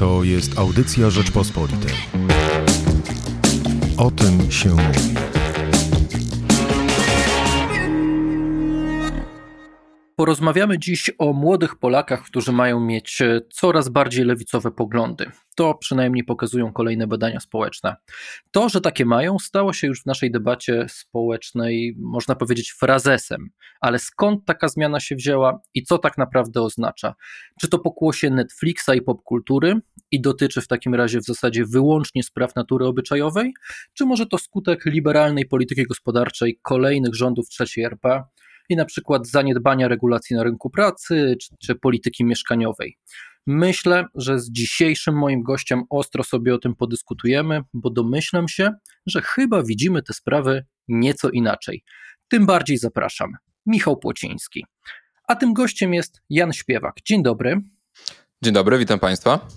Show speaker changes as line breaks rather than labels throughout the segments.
To jest audycja Rzeczpospolitej. O tym się mówi.
Porozmawiamy dziś o młodych Polakach, którzy mają mieć e, coraz bardziej lewicowe poglądy. To przynajmniej pokazują kolejne badania społeczne. To, że takie mają, stało się już w naszej debacie społecznej, można powiedzieć, frazesem. Ale skąd taka zmiana się wzięła i co tak naprawdę oznacza? Czy to pokłosie Netflixa i popkultury i dotyczy w takim razie w zasadzie wyłącznie spraw natury obyczajowej? Czy może to skutek liberalnej polityki gospodarczej kolejnych rządów III RP? I na przykład zaniedbania regulacji na rynku pracy czy, czy polityki mieszkaniowej. Myślę, że z dzisiejszym moim gościem ostro sobie o tym podyskutujemy, bo domyślam się, że chyba widzimy te sprawy nieco inaczej. Tym bardziej zapraszam. Michał Płociński. A tym gościem jest Jan Śpiewak. Dzień dobry.
Dzień dobry, witam Państwa.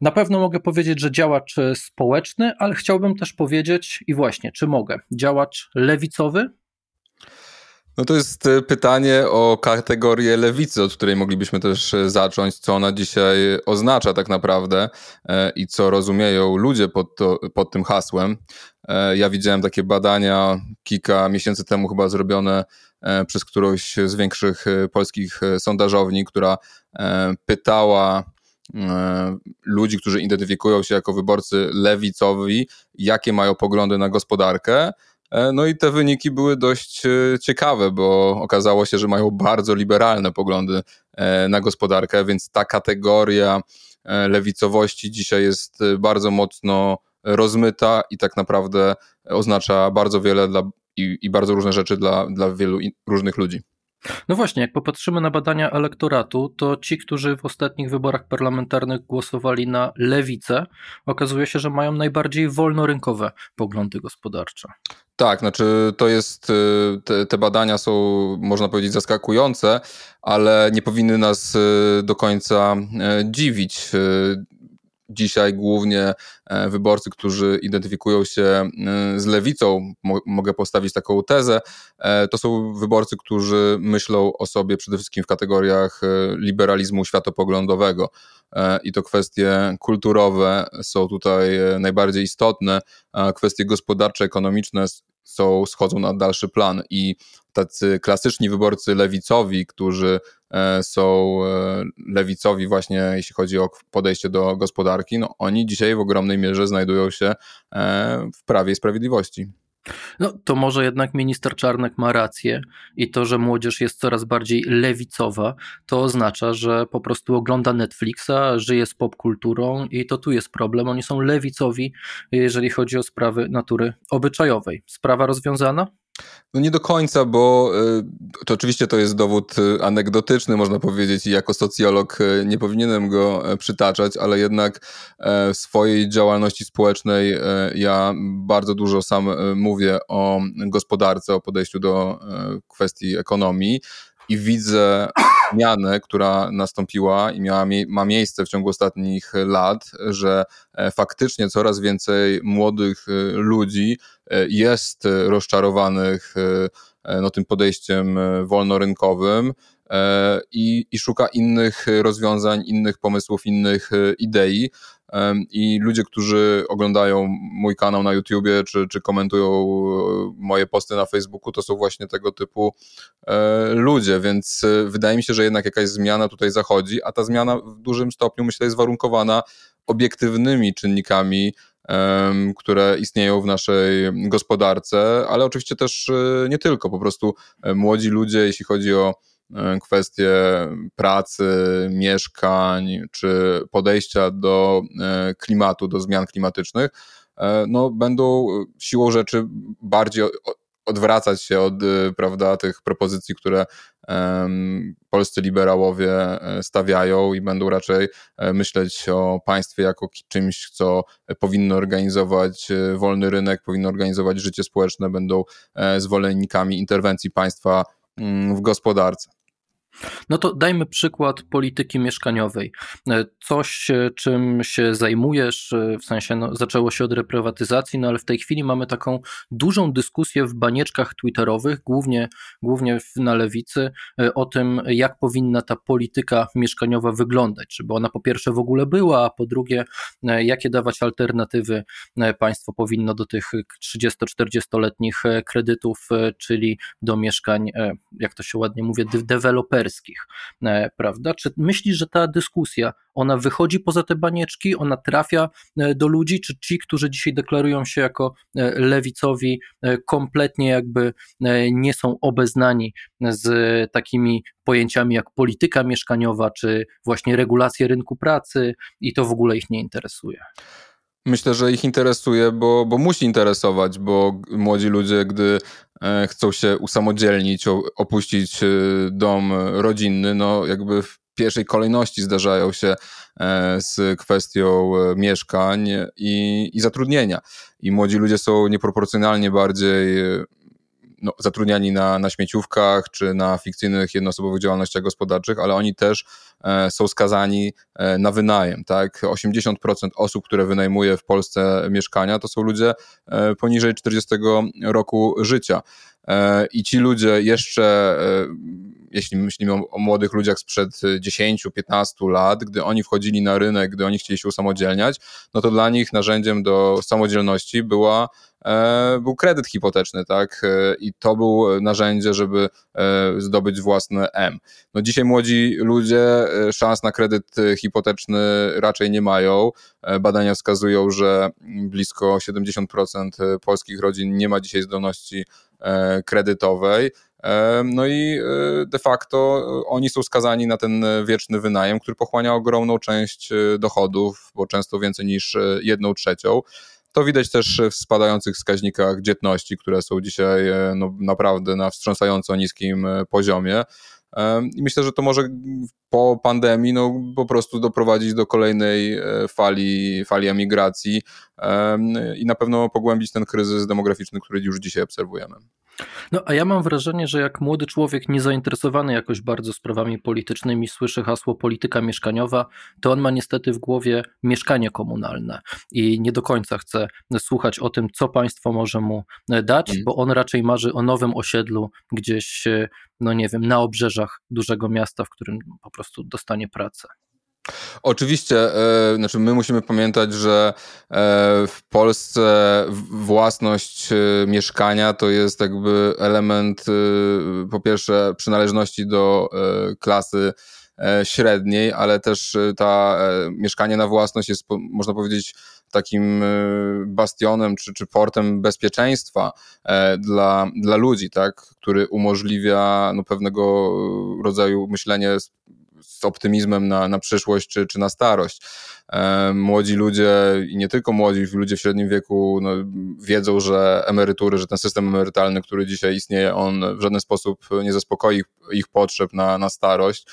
Na pewno mogę powiedzieć, że działacz społeczny, ale chciałbym też powiedzieć, i właśnie, czy mogę, działacz lewicowy,
no to jest e, pytanie o kategorię lewicy, od której moglibyśmy też e, zacząć, co ona dzisiaj oznacza tak naprawdę e, i co rozumieją ludzie pod, to, pod tym hasłem. Ja widziałem takie badania kilka miesięcy temu chyba zrobione przez którąś z większych polskich sondażowni, która pytała ludzi, którzy identyfikują się jako wyborcy lewicowi, jakie mają poglądy na gospodarkę. E, no i te wyniki były dość e, ciekawe, bo okazało się, że mają bardzo liberalne poglądy e, na gospodarkę, więc ta kategoria lewicowości dzisiaj jest bardzo mocno rozmyta i tak naprawdę oznacza bardzo wiele dla, i, i bardzo różne rzeczy dla, dla wielu różnych ludzi.
No właśnie, jak popatrzymy na badania elektoratu, to ci, którzy w ostatnich wyborach parlamentarnych głosowali na lewicę, okazuje się, że mają najbardziej wolnorynkowe poglądy gospodarcze.
Tak, znaczy to jest, y, te, te, badania są, można powiedzieć, zaskakujące, ale nie powinny nas y, do końca y, dziwić dzisiaj głównie e, wyborcy, którzy identyfikują się e, z lewicą, mogę postawić taką tezę, e, to są wyborcy, którzy myślą o sobie przede wszystkim w kategoriach liberalizmu światopoglądowego. I to kwestie kulturowe są tutaj najbardziej istotne, a kwestie gospodarcze, ekonomiczne są, schodzą na dalszy plan i tacy klasyczni wyborcy lewicowi, którzy są e, lewicowi właśnie jeśli chodzi o podejście do gospodarki, no oni dzisiaj w ogromnej mierze znajdują się e, w Prawie i Sprawiedliwości.
No to może jednak minister Czarnek ma rację i to, że młodzież jest coraz bardziej lewicowa, to oznacza, że po prostu ogląda Netflixa, żyje z popkulturą i to tu jest problem. Oni są lewicowi, jeżeli chodzi o sprawy natury obyczajowej. Sprawa rozwiązana?
No nie do końca, bo y, to oczywiście to jest dowód y, anegdotyczny, można powiedzieć, i jako socjolog y, nie powinienem go e, przytaczać, ale jednak e, w swojej działalności społecznej e, ja bardzo dużo sam mówię o gospodarce, o podejściu do kwestii ekonomii i widzę zmianę, która nastąpiła i miała, ma miejsce w ciągu ostatnich lat, że faktycznie coraz więcej młodych ludzi E, jest rozczarowanych e, no, tym podejściem e, wolnorynkowym i, i szuka innych rozwiązań, innych pomysłów, innych idei. I ludzie, którzy oglądają mój kanał na YouTubie, czy, czy komentują moje posty na Facebooku, to są właśnie tego typu ludzie, więc wydaje mi się, że jednak jakaś zmiana tutaj zachodzi, a ta zmiana w dużym stopniu, myślę, jest warunkowana obiektywnymi czynnikami, które istnieją w naszej gospodarce, ale oczywiście też e, nie tylko, po prostu e, młodzi ludzie, jeśli chodzi o e, kwestie pracy, mieszkań czy podejścia do klimatu, do zmian klimatycznych, no, będą siłą rzeczy bardziej odwracać się od prawda, tych propozycji, które polscy liberałowie e, stawiają i będą raczej e, myśleć o państwie jako czymś, co powinno organizować e, wolny rynek, powinno organizować życie społeczne, będą zwolennikami interwencji państwa mm, w gospodarce.
No to dajmy przykład polityki mieszkaniowej. E, coś, e, czym się zajmujesz, e, w sensie no, zaczęło się od reprywatyzacji, no ale w tej chwili mamy taką dużą dyskusję w banieczkach twitterowych, głównie, głównie na lewicy, o tym, jak powinna ta polityka mieszkaniowa wyglądać. Żeby ona po pierwsze w ogóle była, a po drugie, jakie dawać alternatywy państwo powinno do tych 30-40-letnich kredytów, czyli do mieszkań, jak to się ładnie mówi, deweloperskich E, prawda? Czy myślisz, że ta dyskusja, ona wychodzi poza te banieczki, ona trafia e, do ludzi, czy ci, którzy dzisiaj deklarują się jako e, lewicowi, kompletnie jakby nie są obeznani z takimi pojęciami jak polityka mieszkaniowa, czy właśnie regulacje rynku pracy i to w ogóle ich nie interesuje?
Myślę, że ich interesuje, bo, bo musi interesować, bo młodzi ludzie, gdy e, chcą się usamodzielnić, opuścić e, dom rodzinny, no jakby w pierwszej kolejności zdarzają się e, z kwestią mieszkań i, i zatrudnienia. I młodzi ludzie są nieproporcjonalnie bardziej no, zatrudniani na, na śmieciówkach czy na fikcyjnych jednoosobowych działalnościach gospodarczych, ale oni też e, są skazani e, na wynajem. Tak? 80% osób, które wynajmuje w Polsce mieszkania, to są ludzie e, poniżej 40 roku życia. E, I ci ludzie jeszcze, e, jeśli myślimy o, młodych ludziach sprzed 10-15 lat, gdy oni wchodzili na rynek, gdy oni chcieli się usamodzielniać, no to dla nich narzędziem do samodzielności była e, był kredyt hipoteczny, tak? I to było narzędzie, żeby zdobyć własne M. No dzisiaj młodzi ludzie szans na kredyt hipoteczny raczej nie mają. Badania wskazują, że blisko 70% polskich rodzin nie ma dzisiaj zdolności E, kredytowej. E, no i e, de facto oni są skazani na ten wieczny wynajem, który pochłania ogromną część dochodów, bo często więcej niż jedną trzecią. To widać też w spadających wskaźnikach dzietności, które są dzisiaj no, naprawdę na wstrząsająco niskim poziomie. I myślę, że to może po pandemii no, po prostu doprowadzić do kolejnej fali, fali emigracji i na pewno pogłębić ten kryzys demograficzny, który już dzisiaj obserwujemy.
No a ja mam wrażenie, że jak młody człowiek niezainteresowany jakoś bardzo sprawami politycznymi słyszy hasło polityka mieszkaniowa, to on ma niestety w głowie mieszkanie komunalne i nie do końca chce słuchać o tym, co państwo może mu dać, mm. bo on raczej marzy o nowym osiedlu gdzieś, no nie wiem, na obrzeżach dużego miasta, w którym po prostu dostanie pracę.
Oczywiście, e, znaczy my musimy pamiętać, że e, w Polsce własność e, mieszkania to jest jakby element e, po pierwsze przynależności do e, klasy e, średniej, ale też ta mieszkanie na własność jest, można powiedzieć, takim bastionem czy, czy portem bezpieczeństwa dla, dla ludzi, tak, który umożliwia no, pewnego rodzaju myślenie z optymizmem na, na przyszłość czy, czy na starość. E, młodzi ludzie i nie tylko młodzi, ludzie w średnim wieku no, wiedzą, że emerytury, że ten system emerytalny, który dzisiaj istnieje, on w żaden sposób nie zaspokoi ich, ich potrzeb na, na starość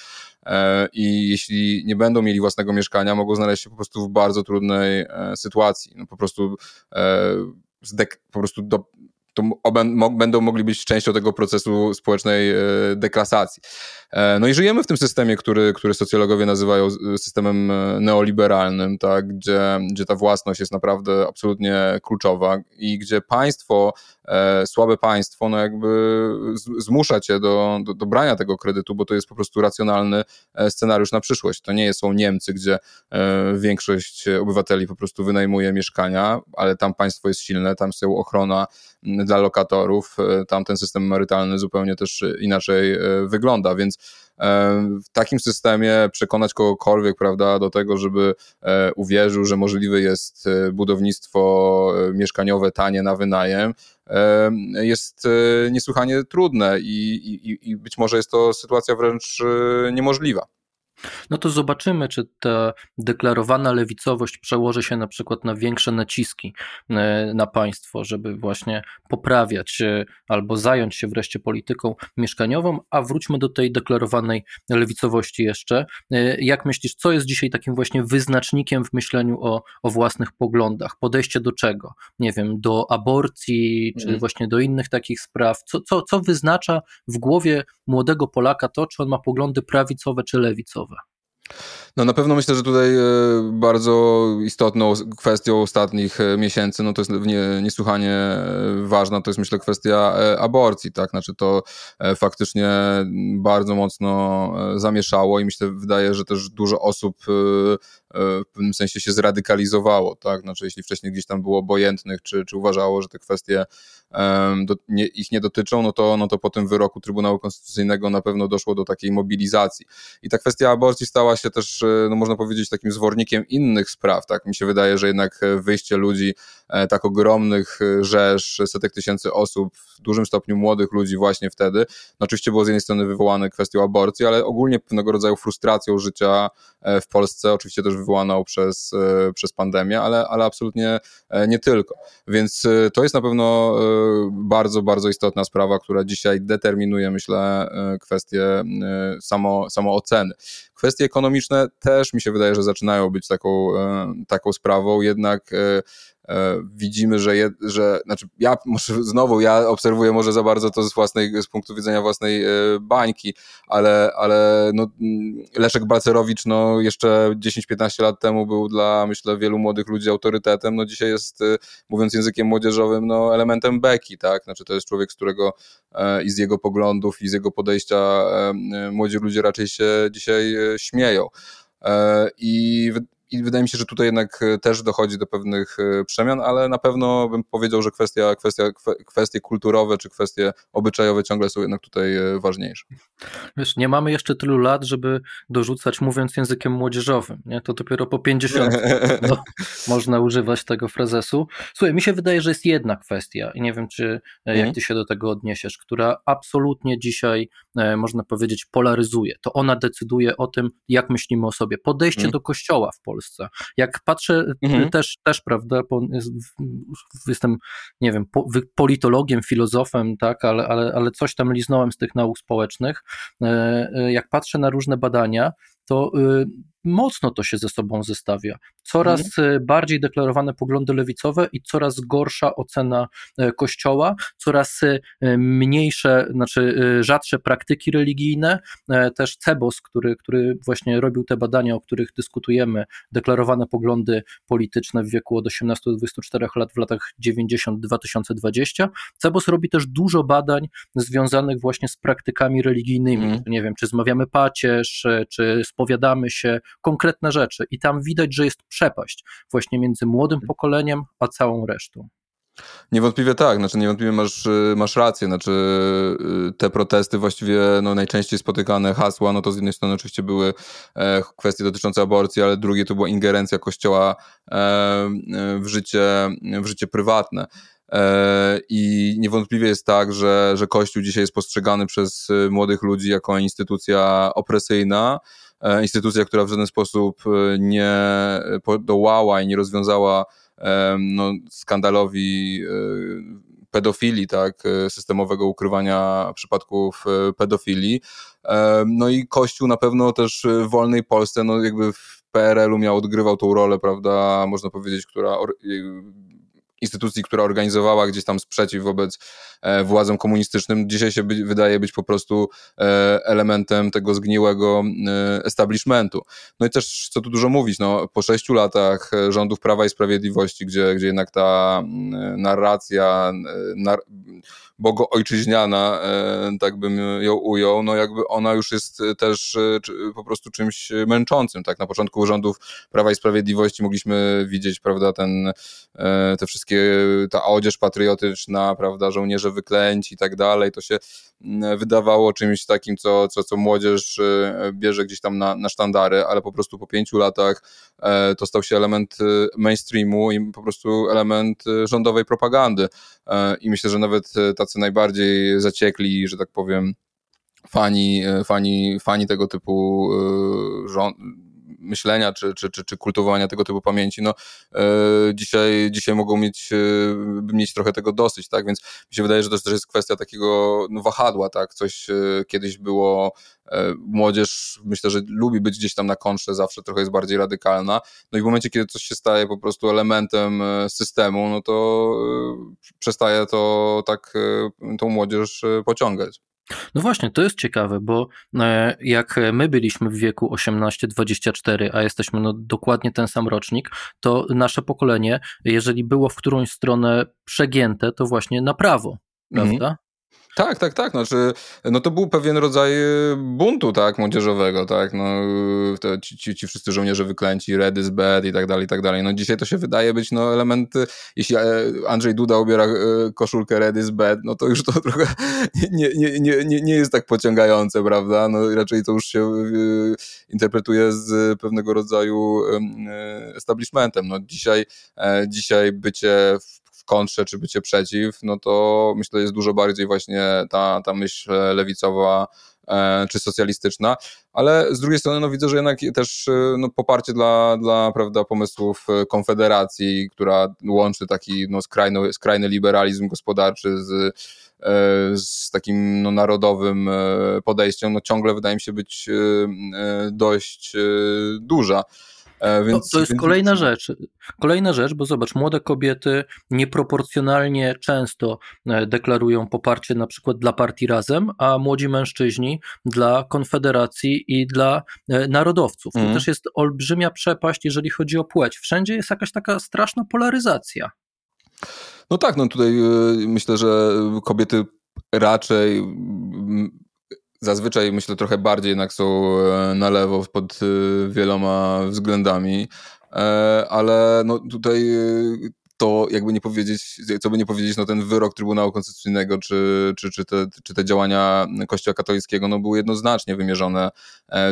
e, i jeśli nie będą mieli własnego mieszkania, mogą znaleźć się po prostu w bardzo trudnej e, sytuacji. No, po prostu po prostu do, będą mogli być częścią tego procesu społecznej deklasacji. E, no i żyjemy w tym systemie, który, który socjologowie nazywają systemem e, neoliberalnym, tak, gdzie, gdzie ta własność jest naprawdę absolutnie kluczowa i gdzie państwo, słabe państwo, no jakby zmusza cię do, do, do brania tego kredytu, bo to jest po prostu racjonalny scenariusz na przyszłość. To nie są Niemcy, gdzie większość obywateli po prostu wynajmuje mieszkania, ale tam państwo jest silne, tam są ochrona dla lokatorów. E, tam ten system emerytalny zupełnie też inaczej e, wygląda, więc e, w takim systemie przekonać kogokolwiek, prawda, do tego, żeby uwierzył, że możliwe jest budownictwo mieszkaniowe tanie na wynajem, jest niesłychanie trudne i, i, i być może jest to sytuacja wręcz niemożliwa.
No to zobaczymy, czy ta deklarowana lewicowość przełoży się na przykład na większe naciski e, na państwo, żeby właśnie poprawiać e, albo zająć się wreszcie polityką mieszkaniową. A wróćmy do tej deklarowanej lewicowości jeszcze. E, jak myślisz, co jest dzisiaj takim właśnie wyznacznikiem w myśleniu o, o własnych poglądach? Podejście do czego? Nie wiem, do aborcji, czy mm. właśnie do innych takich spraw? Co, co, co wyznacza w głowie młodego Polaka to, czy on ma poglądy prawicowe czy lewicowe?
No na pewno myślę, że tutaj e, bardzo istotną kwestią ostatnich e, miesięcy, no to jest niesłychanie e, ważna, to jest myślę kwestia aborcji, tak, znaczy to faktycznie bardzo mocno zamieszało i myślę, wydaje, że też dużo osób w pewnym sensie się zradykalizowało, tak, znaczy jeśli wcześniej gdzieś tam było obojętnych, czy, czy uważało, że te kwestie do, nie, ich nie dotyczą, no to, no to po tym wyroku Trybunału Konstytucyjnego na pewno doszło do takiej mobilizacji. I ta kwestia aborcji stała się też, no można powiedzieć, takim zwornikiem innych spraw, tak, mi się wydaje, że jednak wyjście ludzi e, tak ogromnych e, rzesz, setek tysięcy osób, w dużym stopniu młodych ludzi właśnie wtedy, no oczywiście było z jednej strony wywołane kwestią aborcji, ale ogólnie pewnego rodzaju frustracją życia e, w Polsce, oczywiście też wywołaną przez, przez pandemię, ale, ale absolutnie nie tylko. Więc to jest na pewno bardzo, bardzo istotna sprawa, która dzisiaj determinuje, myślę, kwestię samo, samooceny. Kwestie ekonomiczne też mi się wydaje, że zaczynają być taką, e, taką sprawą, jednak e, E, widzimy, że, je, że znaczy ja może znowu ja obserwuję może za bardzo to z własnej, z punktu widzenia własnej bańki, ale, ale no, mm, Leszek Balcerowicz no, jeszcze 10-15 lat temu był dla myślę wielu młodych ludzi autorytetem, no dzisiaj jest mówiąc językiem młodzieżowym no, elementem beki, tak, znaczy to jest człowiek, z którego i z jego poglądów i z jego podejścia młodzi ludzie raczej się dzisiaj śmieją. I i wydaje mi się, że tutaj jednak e, też dochodzi do pewnych e, przemian, ale na pewno bym powiedział, że kwestia, kwestia, kwestie kulturowe czy kwestie obyczajowe ciągle są jednak tutaj e, ważniejsze.
Wiesz, nie mamy jeszcze tylu lat, żeby dorzucać mówiąc językiem młodzieżowym, nie? to dopiero po 50 no, można używać tego frazesu. Słuchaj, mi się wydaje, że jest jedna kwestia i nie wiem, czy jak mhm. ty się do tego odniesiesz, która absolutnie dzisiaj, można powiedzieć, polaryzuje. To ona decyduje o tym, jak myślimy o sobie. Podejście mhm. do kościoła w Polsce. Jak patrzę mhm. też, też, prawda, jestem, nie wiem, politologiem, filozofem, tak, ale, ale, ale coś tam liznąłem z tych nauk społecznych. E, e, jak patrzę na różne badania, to y, mocno to się ze sobą zestawia. Coraz mhm. bardziej deklarowane poglądy lewicowe i coraz gorsza ocena e, Kościoła, coraz e, mniejsze, znaczy rzadsze praktyki religijne. Też Cebos, który, który właśnie robił te badania, o których dyskutujemy, deklarowane poglądy polityczne w wieku od 18 do 24 lat w latach 90-2020. Cebos robi też dużo badań związanych właśnie z praktykami religijnymi. Mhm. Nie wiem, czy zmawiamy pacierz, czy spowiadamy się, konkretne rzeczy i tam widać, że jest przepaść właśnie między młodym pokoleniem a całą resztą.
Niewątpliwie tak, znaczy niewątpliwie masz, y, masz rację, znaczy y, te protesty właściwie no, najczęściej spotykane hasła, no to z jednej strony oczywiście były e, kwestie dotyczące aborcji, ale drugie to była ingerencja kościoła e, w, życie, w życie prywatne. E, I niewątpliwie jest tak, że, że Kościół dzisiaj jest postrzegany przez młodych ludzi jako instytucja opresyjna, E, instytucja, która w żaden sposób e, nie podołała i nie rozwiązała e, no, skandalowi pedofilii, tak, systemowego ukrywania przypadków pedofilii. No i Kościół na pewno też w wolnej Polsce, no jakby w PRL-u miał, odgrywał tą rolę, prawda, można powiedzieć, która instytucji, która organizowała gdzieś tam sprzeciw wobec e, władzom komunistycznym, dzisiaj się by, wydaje być po prostu e, elementem tego zgniłego e, establishmentu. No i też, co tu dużo mówić, no, po sześciu latach rządów Prawa i Sprawiedliwości, gdzie, gdzie jednak ta narracja, nar bogoojczyźniana, tak bym ją ujął, no jakby ona już jest też po prostu czymś męczącym, tak? Na początku rządów Prawa i Sprawiedliwości mogliśmy widzieć, prawda, ten, te wszystkie wszystkie, ta odzież patriotyczna, prawda, żołnierze wyklęci i tak dalej, to się mm, wydawało czymś takim, co, co, co młodzież y, bierze gdzieś tam na, na sztandary, ale po prostu po pięciu latach e, to stał się element y, mainstreamu i po prostu element y, rządowej propagandy. E, I myślę, że nawet tacy najbardziej zaciekli, że tak powiem, fani, fani, fani tego typu rząd, myślenia czy, czy, czy, czy kultywowania tego typu pamięci, no e, dzisiaj, dzisiaj mogą mieć, e, mieć trochę tego dosyć, tak, więc mi się wydaje, że to też jest kwestia takiego no, wahadła, tak, coś e, kiedyś było młodzież myślę, że lubi być gdzieś tam na kontrze, zawsze trochę jest bardziej radykalna. No i w momencie, kiedy coś się staje po prostu elementem systemu, no to przestaje to tak tą młodzież pociągać.
No właśnie, to jest ciekawe, bo e, jak my byliśmy w wieku 18-24, a jesteśmy no dokładnie ten sam rocznik, to nasze pokolenie, jeżeli było w którąś stronę przegięte, to właśnie na prawo, mhm. prawda?
Tak, tak, tak. Znaczy, no to był pewien rodzaj e, buntu, tak, młodzieżowego, tak. No, ci, ci, ci wszyscy żołnierze wyklęci, red is bad i tak dalej, i tak dalej. No dzisiaj to się wydaje być, no, element, jeśli e, Andrzej Duda ubiera e, koszulkę red is bad, no to już to trochę nie, nie, nie, nie, nie jest tak pociągające, prawda? No raczej to już się interpretuje z pewnego rodzaju establishmentem. No dzisiaj, dzisiaj bycie w kontrze czy bycie przeciw, no to myślę, jest dużo bardziej właśnie ta, ta myśl lewicowa e, czy socjalistyczna, ale z drugiej strony no, widzę, że jednak też e, no, poparcie dla, dla prawda, pomysłów Konfederacji, która łączy taki no, skrajny, skrajny liberalizm gospodarczy z, e, z takim no, narodowym podejściem, no, ciągle wydaje mi się być dość duża.
E, więc, to, to jest więc... kolejna rzecz. Kolejna rzecz, bo zobacz, młode kobiety nieproporcjonalnie często e, deklarują poparcie na przykład dla partii Razem, a młodzi mężczyźni dla Konfederacji i dla e, narodowców. Mm. To mhm. też jest olbrzymia przepaść, jeżeli chodzi o płeć. Wszędzie jest jakaś taka straszna polaryzacja.
No tak, no tutaj myślę, że kobiety raczej zazwyczaj myślę trochę bardziej jednak są e, na lewo pod e, wieloma względami, e, ale no tutaj to jakby nie powiedzieć, co by nie powiedzieć, no ten wyrok Trybunału Konstytucyjnego czy, czy, czy, te, czy te działania Kościoła katolickiego no były jednoznacznie wymierzone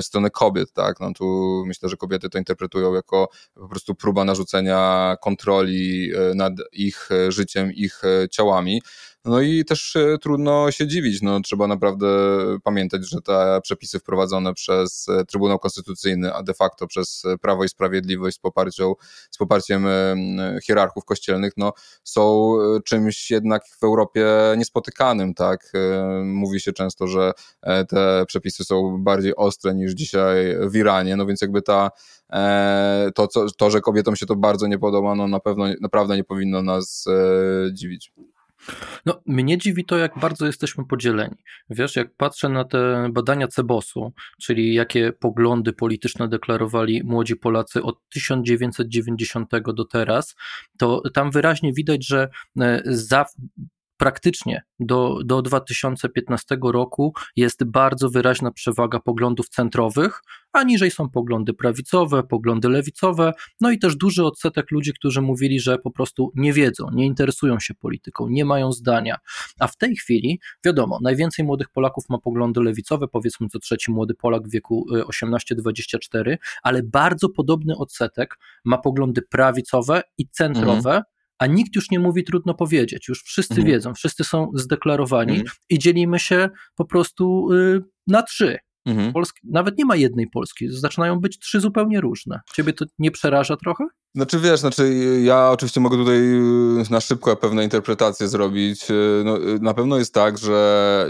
w stronę kobiet, tak, no tu myślę, że kobiety to interpretują jako po prostu próba narzucenia kontroli nad ich życiem, ich ciałami, no i też e, trudno się dziwić. No, trzeba naprawdę pamiętać, że te przepisy wprowadzone przez e, Trybunał Konstytucyjny, a de facto przez Prawo i Sprawiedliwość z, poparciem, z poparciem e, hierarchów kościelnych, no, są czymś jednak w Europie niespotykanym. Tak? Mówi się często, że te przepisy są bardziej ostre niż dzisiaj w Iranie, no więc jakby ta to, to, że kobietom się to bardzo nie podoba, no na pewno naprawdę nie powinno nas dziwić.
No, mnie dziwi to, jak bardzo jesteśmy podzieleni. Wiesz, jak patrzę na te badania Cebosu, czyli jakie poglądy polityczne deklarowali młodzi Polacy od 1990 do teraz, to tam wyraźnie widać, że e, za praktycznie do, do 2015 roku jest bardzo wyraźna przewaga poglądów centrowych, a niżej są poglądy prawicowe, poglądy lewicowe, no i też duży odsetek ludzi, którzy mówili, że po prostu nie wiedzą, nie interesują się polityką, nie mają zdania. A w tej chwili, wiadomo, najwięcej młodych Polaków ma poglądy lewicowe, powiedzmy co trzeci młody Polak w wieku 18-24, y, ale bardzo podobny odsetek ma poglądy prawicowe i centrowe. Mhm a nikt już nie mówi trudno powiedzieć. Już wszyscy mhm. wiedzą, wszyscy są zdeklarowani mhm. i dzielimy się po prostu y, na trzy. Mhm. Polski, nawet nie ma jednej Polski, zaczynają być trzy zupełnie różne. Ciebie to nie przeraża trochę?
Znaczy wiesz, znaczy ja oczywiście mogę tutaj y, na szybko pewne interpretacje zrobić. Y, no, y, na pewno jest tak, że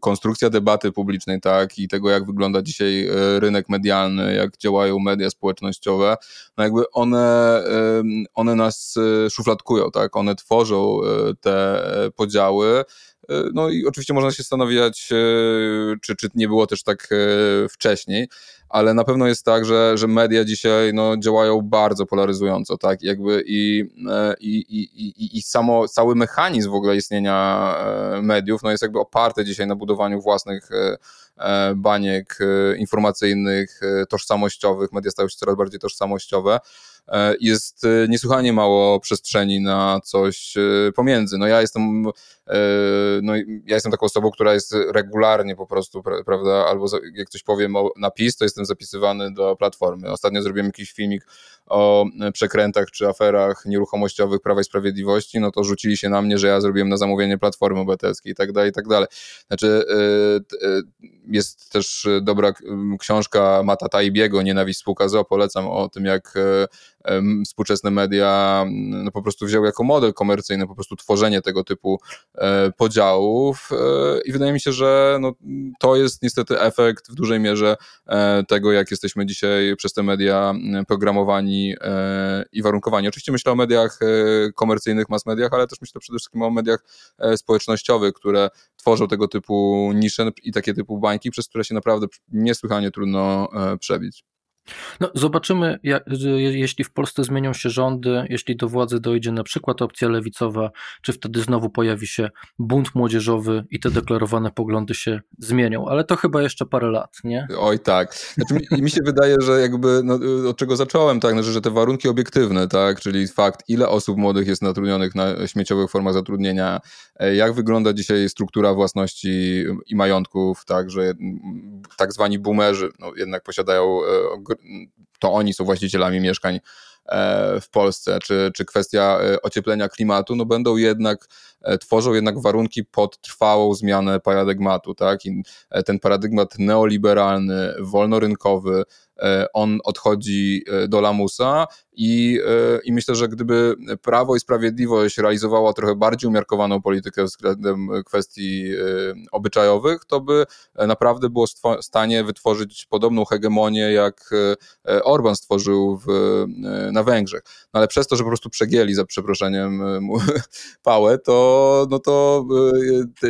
konstrukcja debaty publicznej, tak, i tego jak wygląda dzisiaj rynek medialny, jak działają media społecznościowe, no jakby one, one nas szufladkują, tak, one tworzą te podziały, no i oczywiście można się zastanawiać, czy, czy nie było też tak wcześniej, ale na pewno jest tak, że, że media dzisiaj no, działają bardzo polaryzująco, tak, jakby i, e, i, i, i, samo, cały mechanizm w ogóle istnienia e, mediów no, jest jakby oparty dzisiaj na budowaniu własnych e, baniek informacyjnych, tożsamościowych, media stają się coraz bardziej tożsamościowe, jest niesłychanie mało przestrzeni na coś pomiędzy. No ja jestem, no ja jestem taką osobą, która jest regularnie po prostu, prawda, albo jak ktoś powiem na PiS, to jestem zapisywany do platformy. Ostatnio zrobiłem jakiś filmik o przekrętach czy aferach nieruchomościowych Prawa i Sprawiedliwości, no to rzucili się na mnie, że ja zrobiłem na zamówienie Platformy Obywatelskiej i tak dalej, i tak dalej. Znaczy jest też dobra książka Mata Taibiego, Nienawiść spółka ZO, polecam o tym, jak współczesne media no, po prostu wzięły jako model komercyjny po prostu tworzenie tego typu e, podziałów e, i wydaje mi się, że no, to jest niestety efekt w dużej mierze e, tego, jak jesteśmy dzisiaj przez te media programowani i warunkowani. Oczywiście myślę o mediach komercyjnych, mass mediach, ale też myślę przede wszystkim o mediach społecznościowych, które tworzą tego typu nisze i takie typu bańki, przez które się naprawdę niesłychanie trudno przebić.
No, zobaczymy, jak, jeśli w Polsce zmienią się rządy, jeśli do władzy dojdzie na przykład opcja lewicowa, czy wtedy znowu pojawi się bunt młodzieżowy i te deklarowane poglądy się zmienią, ale to chyba jeszcze parę lat, nie?
Oj tak. Znaczy, mi, mi się wydaje, że jakby, no, od czego zacząłem, tak, znaczy, że te warunki obiektywne, tak, czyli fakt, ile osób młodych jest zatrudnionych na śmieciowych formach zatrudnienia, e, jak wygląda dzisiaj struktura własności i majątków, tak, że tak zwani boomerzy no, jednak posiadają e, to oni są właścicielami mieszkań e, w Polsce, czy, czy kwestia e, ocieplenia klimatu, no będą jednak, e, tworzą jednak warunki pod trwałą zmianę paradygmatu, tak? I ten paradygmat neoliberalny, wolnorynkowy, on odchodzi do lamusa i, e, I myślę, że gdyby Prawo i Sprawiedliwość realizowała trochę bardziej umiarkowaną politykę względem kwestii e, obyczajowych, to by naprawdę było w stanie wytworzyć podobną hegemonię, jak e, Orban stworzył w, na Węgrzech. No ale przez to, że po prostu przegięli, za przeproszeniem, pałę, to, no to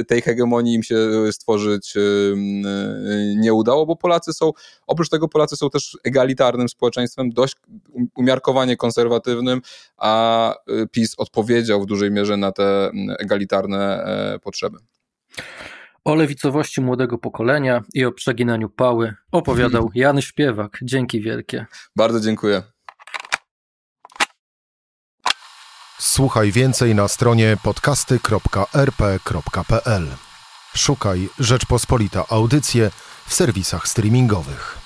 tej hegemonii im się stworzyć nie udało, bo Polacy są, oprócz tego Polacy są też egalitarnym społeczeństwem, dość umiarkowanym konserwatywnym, a y, PiS odpowiedział w dużej mierze na te mm, egalitarne e, potrzeby.
O lewicowości młodego pokolenia i o przeginaniu pały opowiadał Jan Śpiewak. Dzięki wielkie.
Bardzo dziękuję.
Słuchaj więcej na stronie podcasty.rp.pl. Szukaj Rzeczpospolita Audycje w serwisach streamingowych.